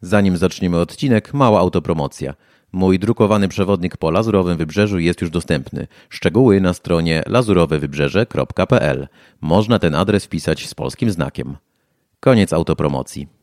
Zanim zaczniemy odcinek, mała autopromocja. Mój drukowany przewodnik po Lazurowym Wybrzeżu jest już dostępny. Szczegóły na stronie lazurowewybrzeże.pl. Można ten adres wpisać z polskim znakiem. Koniec autopromocji.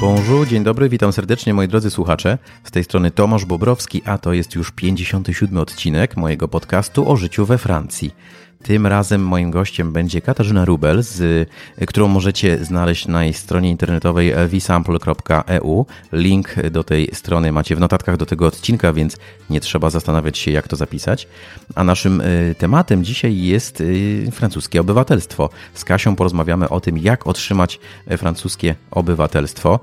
Bonjour, dzień dobry, witam serdecznie moi drodzy słuchacze. Z tej strony Tomasz Bobrowski, a to jest już 57 odcinek mojego podcastu o życiu we Francji. Tym razem moim gościem będzie Katarzyna Rubel, z, którą możecie znaleźć na jej stronie internetowej vsample.eu. Link do tej strony macie w notatkach do tego odcinka, więc nie trzeba zastanawiać się, jak to zapisać. A naszym y, tematem dzisiaj jest y, francuskie obywatelstwo. Z Kasią porozmawiamy o tym, jak otrzymać y, francuskie obywatelstwo,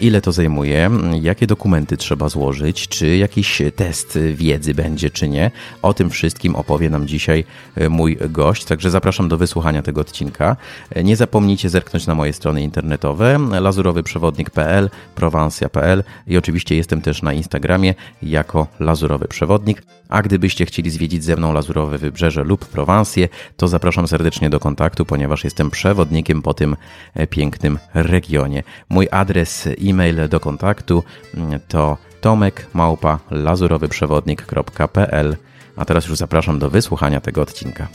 ile to zajmuje, jakie dokumenty trzeba złożyć, czy jakiś test wiedzy będzie, czy nie. O tym wszystkim opowie nam dzisiaj mój mój gość, także zapraszam do wysłuchania tego odcinka. Nie zapomnijcie zerknąć na moje strony internetowe lazurowyprzewodnik.pl, prowansja.pl i oczywiście jestem też na Instagramie jako Lazurowy Przewodnik. A gdybyście chcieli zwiedzić ze mną Lazurowe Wybrzeże lub Prowansję, to zapraszam serdecznie do kontaktu, ponieważ jestem przewodnikiem po tym e, pięknym regionie. Mój adres e-mail do kontaktu mm, to tomek małpa lazurowyprzewodnik.pl a teraz już zapraszam do wysłuchania tego odcinka.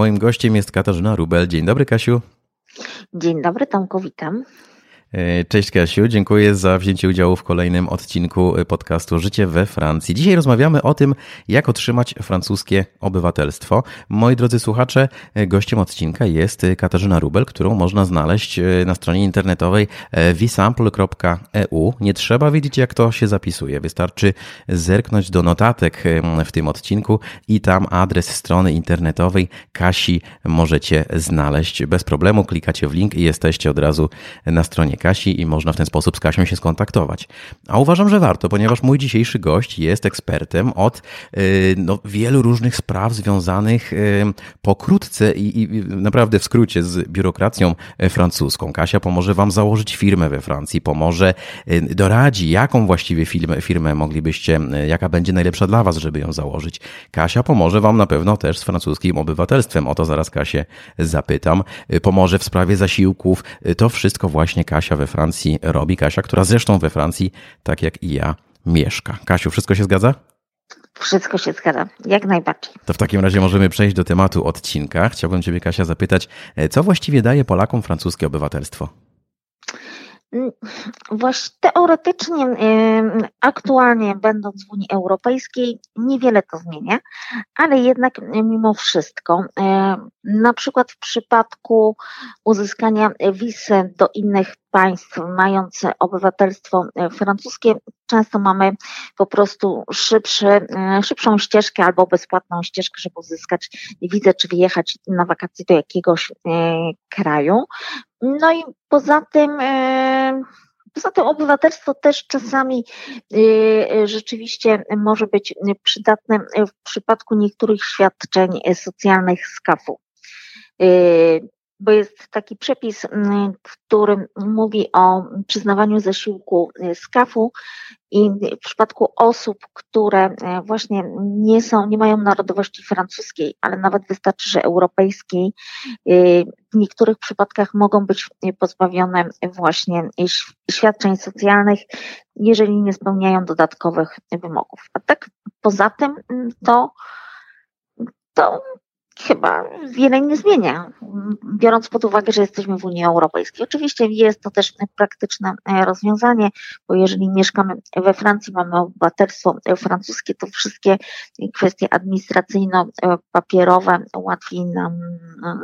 Moim gościem jest Katarzyna Rubel. Dzień dobry, Kasiu. Dzień dobry, Tomku, witam. E, cześć Kasiu, dziękuję za wzięcie udziału w kolejnym odcinku podcastu Życie we Francji. Dzisiaj rozmawiamy o tym, jak otrzymać francuskie obywatelstwo. Moi drodzy słuchacze, e, gościem odcinka jest Katarzyna Rubel, którą można znaleźć e, na stronie internetowej visample.eu. Nie trzeba wiedzieć, jak to się zapisuje. Wystarczy zerknąć do notatek w tym odcinku i tam adres strony internetowej Kasi możecie znaleźć. Bez problemu klikacie w link i jesteście od razu na stronie Kasi i można w ten sposób z Kasią się skontaktować. A uważam, że warto, ponieważ mój dzisiejszy gość jest ekspertem od y, no, wielu różnych spraw związanych y, pokrótce i, i naprawdę w skrócie z biurokracją francuską. Kasia pomoże Wam założyć firmę we Francji, pomoże, y, doradzi, jaką właściwie firmę, firmę moglibyście, jaka będzie najlepsza dla Was, żeby ją założyć. Kasia pomoże Wam na pewno też z francuskim obywatelstwem. O to zaraz Kasię zapytam. Pomoże w sprawie zasiłków. To wszystko właśnie Kasia Kasia we Francji robi. Kasia, która zresztą we Francji, tak jak i ja, mieszka. Kasiu, wszystko się zgadza? Wszystko się zgadza, jak najbardziej. To w takim razie możemy przejść do tematu odcinka. Chciałbym Ciebie, Kasia, zapytać, e, co właściwie daje Polakom francuskie obywatelstwo? Właśnie teoretycznie, aktualnie będąc w Unii Europejskiej, niewiele to zmienia, ale jednak mimo wszystko, na przykład w przypadku uzyskania wizy do innych państw mające obywatelstwo francuskie, często mamy po prostu szybszy, szybszą ścieżkę albo bezpłatną ścieżkę, żeby uzyskać. Wizę, czy wyjechać na wakacje do jakiegoś kraju. No i poza tym, e, poza tym obywatelstwo też czasami e, rzeczywiście może być przydatne w przypadku niektórych świadczeń socjalnych z KAF-u. E, bo jest taki przepis, który mówi o przyznawaniu zasiłku z KAF-u i w przypadku osób, które e, właśnie nie są, nie mają narodowości francuskiej, ale nawet wystarczy, że europejskiej, e, w niektórych przypadkach mogą być pozbawione właśnie świadczeń socjalnych, jeżeli nie spełniają dodatkowych wymogów. A tak poza tym to, to chyba wiele nie zmienia, biorąc pod uwagę, że jesteśmy w Unii Europejskiej. Oczywiście jest to też praktyczne e, rozwiązanie, bo jeżeli mieszkamy we Francji, mamy obywatelstwo francuskie, to wszystkie kwestie administracyjno-papierowe łatwiej nam e,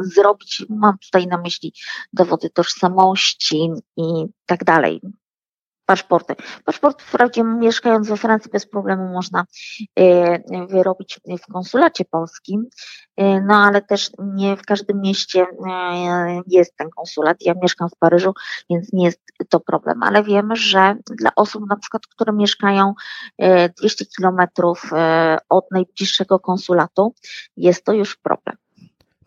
zrobić. Mam tutaj na myśli dowody tożsamości i tak dalej paszporty. Paszport wprawdzie mieszkając we Francji bez problemu można e, wyrobić w konsulacie polskim, e, no ale też nie w każdym mieście e, jest ten konsulat. Ja mieszkam w Paryżu, więc nie jest to problem, ale wiemy, że dla osób na przykład, które mieszkają 200 kilometrów od najbliższego konsulatu, jest to już problem.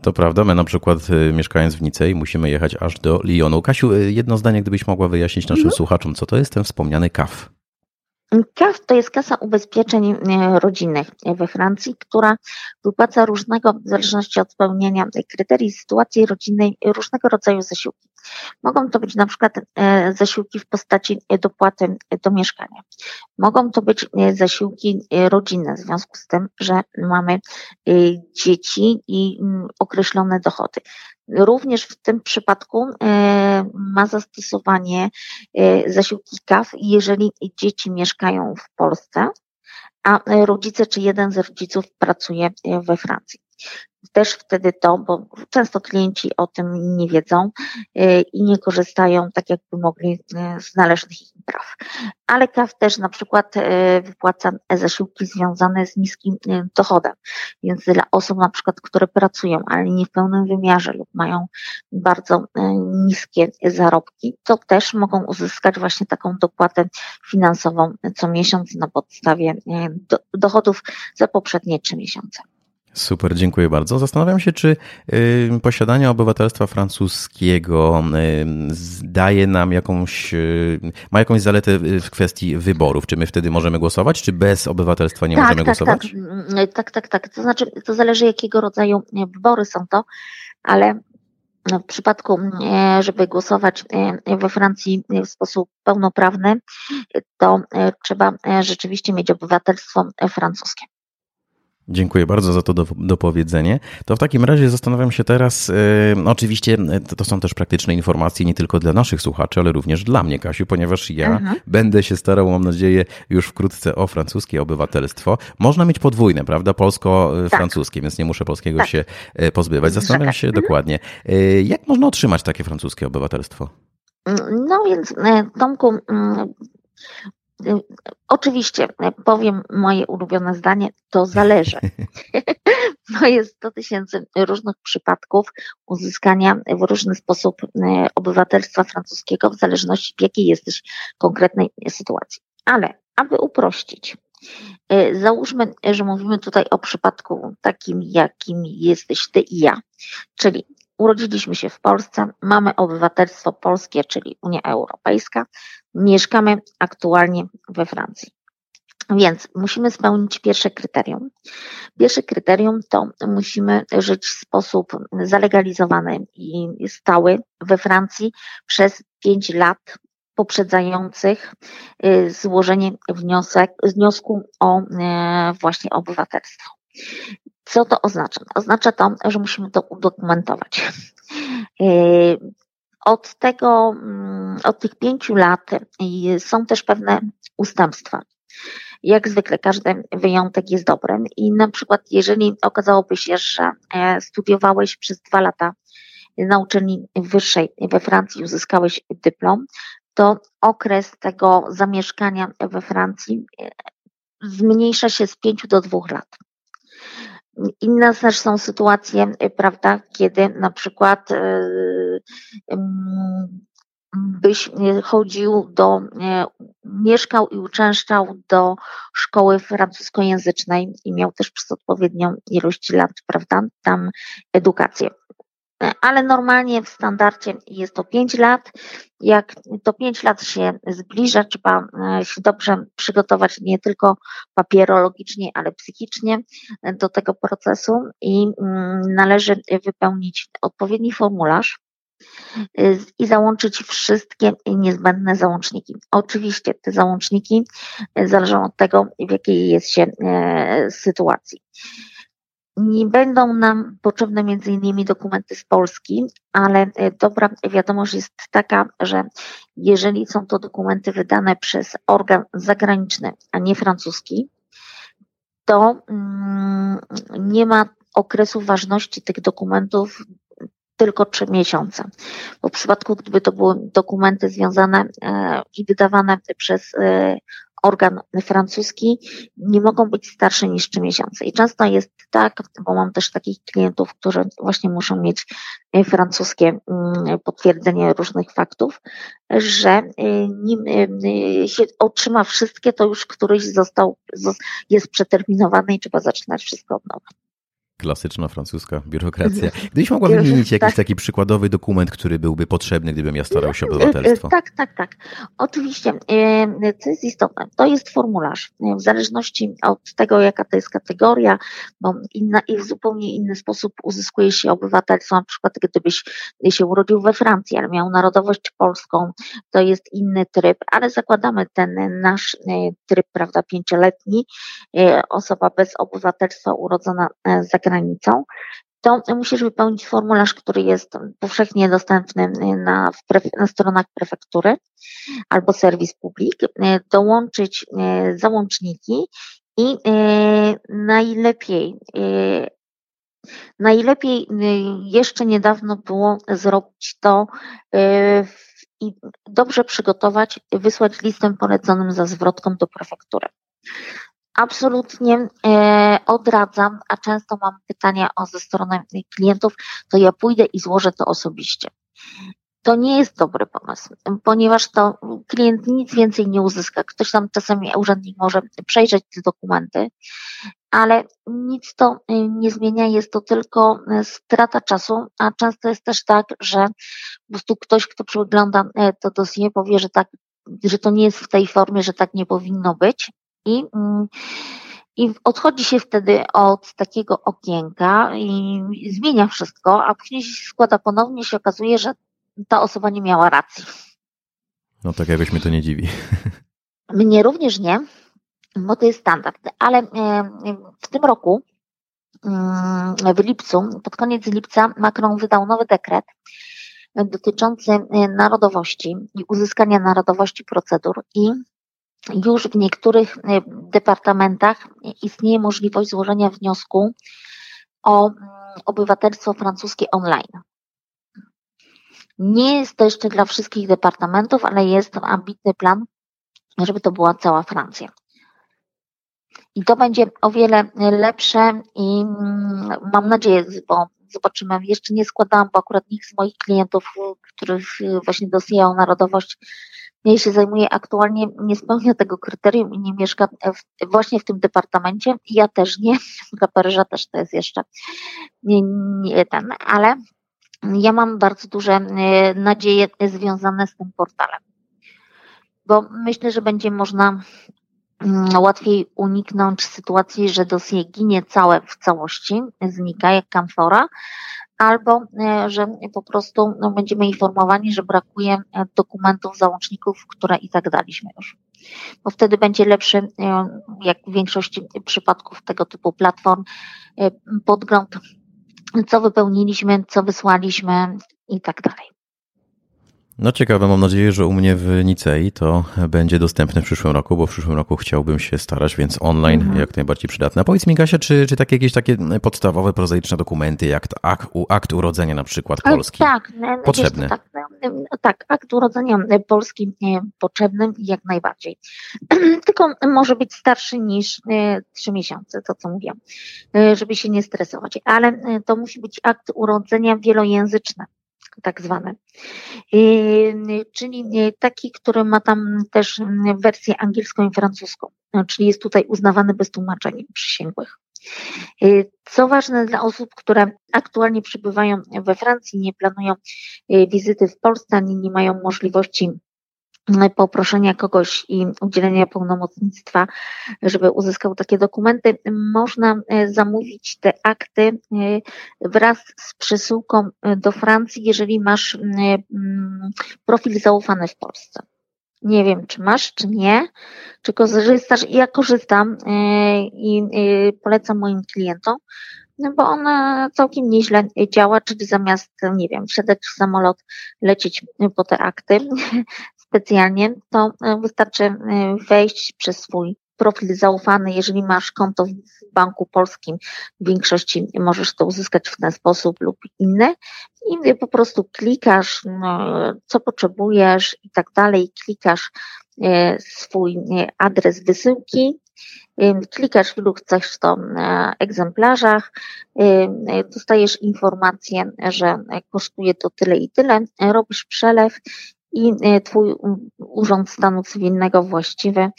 To prawda, my na przykład y, mieszkając w Nicei musimy jechać aż do Lyonu. Kasiu, y, jedno zdanie, gdybyś mogła wyjaśnić naszym mhm. słuchaczom, co to jest ten wspomniany KAF? KAF to jest kasa ubezpieczeń e, rodzinnych we Francji, która wypłaca różnego, w zależności od spełnienia kryterii sytuacji rodzinnej, różnego rodzaju zasiłki. Mogą to być na przykład e, zasiłki w postaci dopłaty do mieszkania. Mogą to być e, zasiłki rodzinne w związku z tym, że mamy dzieci i mm, określone dochody. Również w tym przypadku e, ma zastosowanie e, zasiłki KAF, jeżeli dzieci mieszkają w Polsce, a rodzice czy jeden z rodziców pracuje we Francji też wtedy to, bo często klienci o tym nie wiedzą y, i nie korzystają tak, jakby mogli y, z należnych im praw. Ale KAF też na przykład y, wypłaca zasiłki związane z niskim dochodem, więc dla osób na przykład, które pracują, ale nie w pełnym wymiarze lub mają bardzo niskie zarobki, to też mogą uzyskać właśnie taką dopłatę finansową co miesiąc na podstawie dochodów za poprzednie trzy miesiące. Super, dziękuję bardzo. Zastanawiam się, czy posiadanie obywatelstwa francuskiego daje nam jakąś, ma jakąś zaletę w kwestii wyborów. Czy my wtedy możemy głosować, czy bez obywatelstwa nie tak, możemy tak, głosować? Tak. Mm, tak, tak, tak. To znaczy, to zależy jakiego rodzaju wybory są to, ale w przypadku, żeby głosować we Francji w sposób pełnoprawny, to trzeba rzeczywiście mieć obywatelstwo francuskie. Dziękuję bardzo za to dopowiedzenie. To w takim razie zastanawiam się teraz, yy, oczywiście to, to, są też praktyczne informacje nie tylko dla naszych słuchaczy, ale również dla mnie, Kasiu, ponieważ ja mhm. będę się starał, mam nadzieję, już wkrótce o francuskie obywatelstwo. Można mieć podwójne, prawda? Polsko-francuskie, tak. więc nie muszę polskiego tak. się e, pozbywać. Zastanawiam się mhm. dokładnie, yy, jak można otrzymać takie francuskie obywatelstwo? No więc, Tomku, mm, Oczywiście powiem moje ulubione zdanie, to zależy. To jest 100 tysięcy różnych przypadków uzyskania w różny sposób e, obywatelstwa francuskiego, w zależności w jakiej jesteś konkretnej sytuacji. Ale aby uprościć, Załóżmy, że mówimy tutaj o przypadku takim, jakim jesteś ty i ja, czyli urodziliśmy się w Polsce, mamy obywatelstwo polskie, czyli Unia Europejska, mieszkamy aktualnie we Francji. Więc musimy spełnić pierwsze kryterium. Pierwsze kryterium to musimy żyć w sposób zalegalizowany i stały we Francji przez pięć lat poprzedzających y, złożenie wniosek, wniosku o y, właśnie obywatelstwo. Co to oznacza? Oznacza to, że musimy to udokumentować. Y, od tego, mm, od tych pięciu lat są też pewne ustępstwa. Jak zwykle każdy wyjątek jest dobrym i na przykład jeżeli okazałoby się, że e, studiowałeś przez dwa lata na uczelni wyższej we Francji, uzyskałeś dyplom, to okres tego zamieszkania we Francji e, zmniejsza się z pięciu do dwóch lat. Inne też są sytuacje, y, prawda, kiedy na przykład y, byś chodził do, mieszkał i uczęszczał do szkoły francuskojęzycznej i miał też przez odpowiednią ilość lat, prawda, tam edukację. Ale normalnie w standardzie jest to 5 lat. Jak to 5 lat się zbliża, trzeba e, się dobrze przygotować nie tylko papierologicznie, ale psychicznie do tego procesu i mm, należy wypełnić odpowiedni formularz. e, i załączyć wszystkie niezbędne załączniki. Oczywiście te załączniki zależą od tego, w jakiej jest się e, sytuacji. Nie będą nam potrzebne między innymi dokumenty z Polski, ale dobra wiadomość jest taka, że jeżeli są to dokumenty wydane przez organ zagraniczny, a nie francuski, to mm, nie ma okresu ważności tych dokumentów tylko trzy miesiące. Bo w przypadku, gdyby to były dokumenty związane e, i wydawane przez e, organ francuski nie mogą być starsze niż 3 miesiące. I często jest tak, bo mam też takich klientów, którzy właśnie muszą mieć e, francuskie mm, potwierdzenie różnych faktów, że nim się otrzyma wszystkie, to już któryś został, jest przeterminowany i trzeba zaczynać wszystko od nowa. Klasyczna francuska biurokracja. Gdybyś mogła wymienić jakiś tak. taki przykładowy dokument, który byłby potrzebny, gdybym ja starał się o obywatelstwo. Tak, tak, tak. Oczywiście, co jest istotne, to jest formularz. W zależności od tego, jaka to jest kategoria, bo inna, i w zupełnie inny sposób uzyskuje się obywatelstwo. Na przykład, gdybyś się urodził we Francji, ale miał narodowość polską, to jest inny tryb, ale zakładamy ten nasz tryb, prawda, pięcioletni. Osoba bez obywatelstwa urodzona za granicą, to musisz wypełnić formularz, który jest powszechnie dostępny na, na stronach prefektury albo serwis publik, dołączyć e, załączniki i e, najlepiej e, Najlepiej jeszcze niedawno było zrobić to i dobrze przygotować, wysłać listem poleconym za zwrotką do prefektury absolutnie e, odradzam, a często mam pytania o ze strony klientów, to ja pójdę i złożę to osobiście. To nie jest dobry pomysł, ponieważ to klient nic więcej nie uzyska. Ktoś tam czasami urzędnik może przejrzeć te dokumenty, ale nic to e, nie zmienia, jest to tylko e, strata czasu, a często jest też tak, że po prostu ktoś, kto przegląda to dosie, powie, że tak, że to nie jest w tej formie, że tak nie powinno być i, mm, i odchodzi się wtedy od takiego okienka i zmienia wszystko, a później się składa ponownie się okazuje, że ta osoba nie miała racji. No tak jakoś mnie to nie dziwi. Mnie również nie, bo to jest standard, ale w tym roku mm, w lipcu, pod koniec lipca Macron wydał nowy dekret dotyczący e, narodowości i uzyskania narodowości procedur i już w niektórych y, departamentach istnieje możliwość złożenia wniosku o mm, obywatelstwo francuskie online. Nie jest to jeszcze dla wszystkich departamentów, ale jest ambitny plan, żeby to była cała Francja. I to będzie o wiele lepsze i mm, mam nadzieję, bo zobaczymy, jeszcze nie składałam, bo akurat nikt z moich klientów, których właśnie dosyjał narodowość, jej się zajmuje aktualnie, nie spełnia tego kryterium i nie mieszka w, właśnie w tym departamencie. Ja też nie, dla Paryża też to jest jeszcze nie, nie ten, ale ja mam bardzo duże e, nadzieje związane z tym portalem, bo myślę, że będzie można mm, łatwiej uniknąć sytuacji, że dosyć ginie całe w całości, znika jak kamfora, albo e, że po prostu no, będziemy informowani, że brakuje e, dokumentów, załączników, które i tak daliśmy już. Bo wtedy będzie lepszy, e, jak w większości przypadków tego typu platform, podgląd, co wypełniliśmy, co wysłaliśmy i tak dalej. No ciekawe, mam nadzieję, że u mnie w Nicei to będzie dostępne w przyszłym roku, bo w przyszłym roku chciałbym się starać, więc online mhm. jak najbardziej przydatne. A powiedz mi Kasia, czy, czy takie jakieś takie podstawowe, prozaiczne dokumenty, jak akt, akt urodzenia na przykład polski? Tak, potrzebny. tak, tak, akt urodzenia polski potrzebny jak najbardziej. Tylko może być starszy niż e, trzy miesiące, to co mówiłam, e, żeby się nie stresować, ale e, to musi być akt urodzenia wielojęzyczny tak zwane. Czyli taki, który ma tam też wersję angielską i francuską, czyli jest tutaj uznawany bez tłumaczenia przysięgłych. Co ważne dla osób, które aktualnie przebywają we Francji, nie planują wizyty w Polsce, ani nie mają możliwości poproszenia kogoś i udzielenia pełnomocnictwa, żeby uzyskał takie dokumenty, można e, zamówić te akty e, wraz z przesyłką e, do Francji, jeżeli masz profil zaufany w Polsce. Nie wiem, czy masz, czy nie, czy korzystasz. Ja korzystam i polecam moim klientom, no bo ona całkiem nieźle działa, czyli zamiast, nie wiem, wsiadać w samolot, lecieć po te akty specjalnie, to wystarczy wejść przez swój profil zaufany, jeżeli masz konto w banku polskim, w większości możesz to uzyskać w ten sposób lub inny. I po prostu klikasz, no, co potrzebujesz i tak dalej, klikasz e, swój e, adres wysyłki, e, klikasz w ilu chcesz to egzemplarzach, dostajesz informację, że kosztuje to tyle i tyle, robisz przelew i e, Twój Urząd Stanu Cywilnego właściwy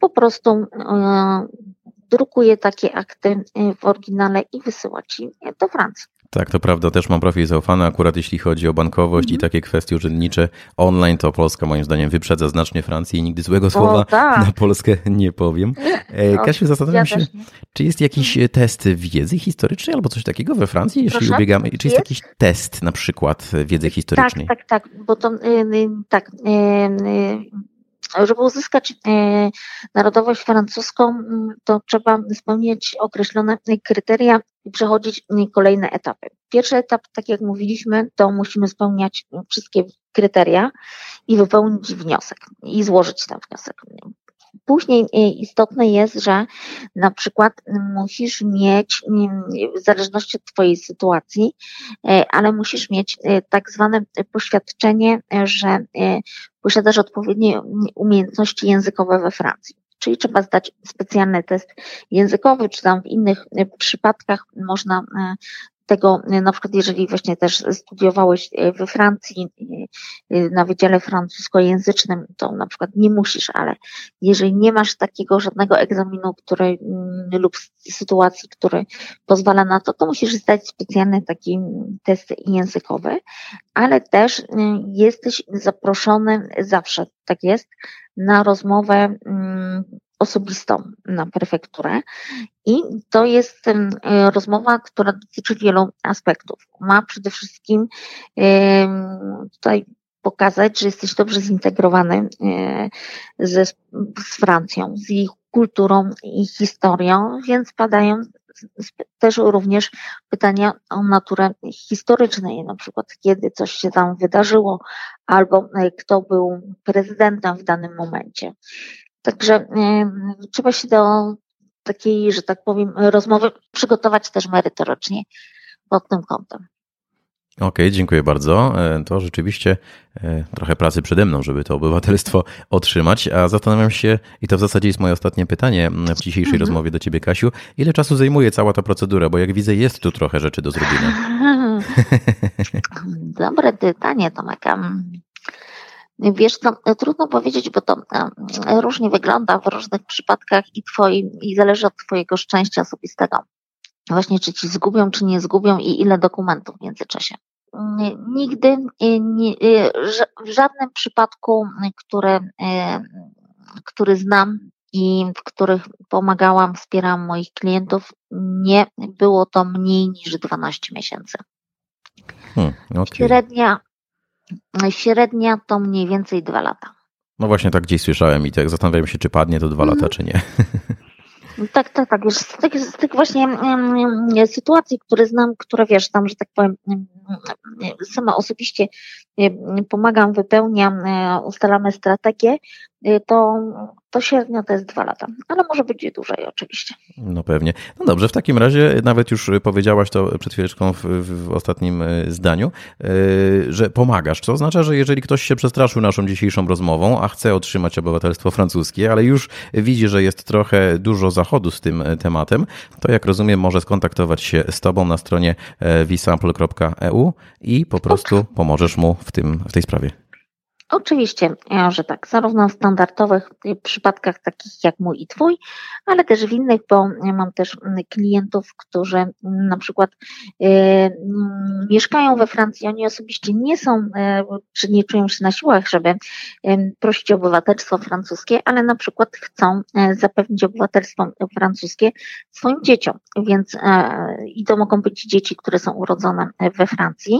po prostu e, drukuje takie akty e, w oryginale i wysyła Ci do Francji. Tak, to prawda, też mam profil zaufany, akurat jeśli chodzi o bankowość mm. i mhm. takie kwestie urzędnicze online, to Polska moim zdaniem wyprzedza znacznie Francję i nigdy złego słowa tak. na Polskę nie powiem. No, Kasiu, zastanawiam ja się, czy jest jakiś test wiedzy historycznej albo coś takiego we Francji, jeśli Proszę? ubiegamy, czy jest, jest, jakiś test na przykład wiedzy historycznej? Tak, tak, tak, bo to yy, tak, yy, żeby uzyskać e, narodowość francuską, to trzeba spełniać określone kryteria i przechodzić kolejne etapy. Pierwszy etap, tak jak mówiliśmy, to musimy spełniać wszystkie kryteria i wypełnić wniosek i złożyć ten wniosek. Później e, istotne jest, że na przykład musisz mieć, w zależności od Twojej sytuacji, e, ale musisz mieć tak zwane poświadczenie, że posiadasz odpowiednie umiejętności językowe we Francji. Czyli trzeba zdać specjalny test językowy, czy tam w innych przypadkach można tego, y, na przykład jeżeli właśnie też studiowałeś y, we Francji y, na Wydziale Francuskojęzycznym, to na przykład nie musisz, ale jeżeli nie masz takiego żadnego egzaminu, który mm, lub sytuacji, który pozwala na to, to musisz zdać specjalny taki test językowy, ale też jesteś zaproszony zawsze, tak jest, na rozmowę mm, osobistą na prefekturę i to jest e, rozmowa, która dotyczy wielu aspektów. Ma przede wszystkim tutaj pokazać, że jesteś dobrze zintegrowany e, ze, z Francją, z ich kulturą i historią, więc padają też również pytania o naturę historycznej, na przykład kiedy coś się tam wydarzyło, albo e, kto był prezydentem w danym momencie. Także trzeba się do takiej, że tak powiem, rozmowy przygotować też merytorycznie pod tym kątem. Okej, okay, dziękuję bardzo. E, to rzeczywiście e, trochę pracy przede mną, żeby to obywatelstwo otrzymać. A zastanawiam się, i to w zasadzie jest moje ostatnie pytanie w dzisiejszej mhm. rozmowie do Ciebie, Kasiu, ile czasu zajmuje cała ta procedura? Bo jak widzę, jest tu trochę rzeczy do zrobienia. Dobre pytanie, Tomek. Wiesz, to trudno powiedzieć, bo to różnie wygląda w różnych przypadkach i twoim, i zależy od twojego szczęścia osobistego. Właśnie, czy ci zgubią, czy nie zgubią i ile dokumentów w międzyczasie. Nigdy, nie, w żadnym przypadku, który, który znam i w których pomagałam, wspierałam moich klientów, nie było to mniej niż 12 miesięcy. Hmm, okay. Średnia Średnia to mniej więcej dwa lata. No właśnie tak gdzieś słyszałem i tak zastanawiam się, czy padnie to dwa lata, mhm. czy nie. Tak, tak, tak. Z tych, z tych właśnie um, sytuacji, które znam, które wiesz, tam, że tak powiem, sama osobiście pomagam, wypełniam, e, ustalamy strategię, e, to to średnio to jest dwa lata, ale może być dłużej oczywiście. No pewnie. No dobrze, w takim razie nawet już powiedziałaś to przed chwileczką w, w ostatnim e, zdaniu, e, że pomagasz, co oznacza, że jeżeli ktoś się przestraszył naszą dzisiejszą rozmową, a chce otrzymać obywatelstwo francuskie, ale już widzi, że jest trochę dużo zachodu z tym e, tematem, to jak rozumiem może skontaktować się z Tobą na stronie visample.eu i po prostu pomożesz mu w, tym, w tej sprawie. Oczywiście, że tak, zarówno w standardowych przypadkach takich jak mój i Twój, ale też w innych, bo mam też klientów, którzy na przykład mieszkają we Francji, oni osobiście nie są, czy nie czują się na siłach, żeby prosić o obywatelstwo francuskie, ale na przykład chcą zapewnić obywatelstwo francuskie swoim dzieciom, więc i to mogą być dzieci, które są urodzone we Francji,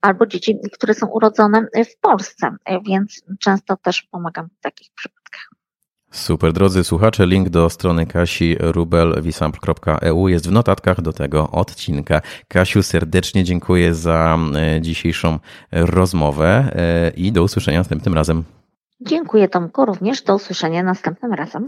albo dzieci, które są urodzone w Polsce więc często też pomagam w takich przypadkach. Super, drodzy słuchacze, link do strony Kasi rubel.wisample.eu jest w notatkach do tego odcinka. Kasiu, serdecznie dziękuję za e, dzisiejszą rozmowę e, i do usłyszenia następnym razem. Dziękuję Tomku, również do usłyszenia następnym razem.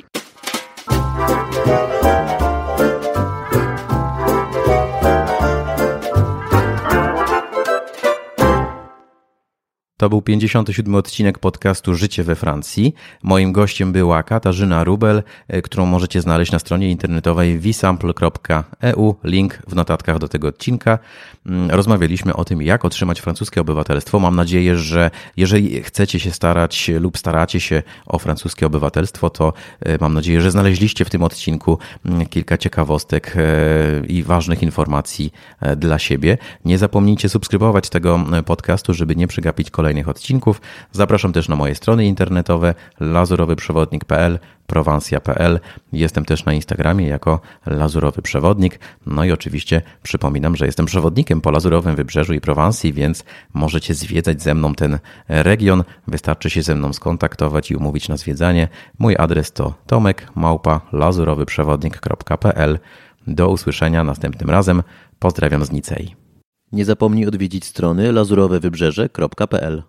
To był 57 odcinek podcastu Życie we Francji. Moim gościem była Katarzyna Rubel, e, którą możecie znaleźć na stronie internetowej visample.eu. Link w notatkach do tego odcinka. Mm, rozmawialiśmy o tym, jak otrzymać francuskie obywatelstwo. Mam nadzieję, że jeżeli chcecie się starać lub staracie się o francuskie obywatelstwo, to e, mam nadzieję, że znaleźliście w tym odcinku mm, kilka ciekawostek e, i ważnych informacji dla siebie. Nie zapomnijcie subskrybować tego podcastu, żeby nie przegapić kolejnych kolejnych odcinków. Zapraszam też na moje strony internetowe lazurowyprzewodnik.pl, prowansja.pl. Jestem też na Instagramie jako Lazurowy Przewodnik. No i oczywiście przypominam, że jestem przewodnikiem po Lazurowym Wybrzeżu i Prowansji, więc możecie zwiedzać ze mną ten region. Wystarczy się ze mną skontaktować i umówić na zwiedzanie. Mój adres to tomek małpa lazurowyprzewodnik.pl. Do usłyszenia następnym razem. Pozdrawiam z Nicei. Nie zapomnij odwiedzić strony lazurowewybrzeże.pl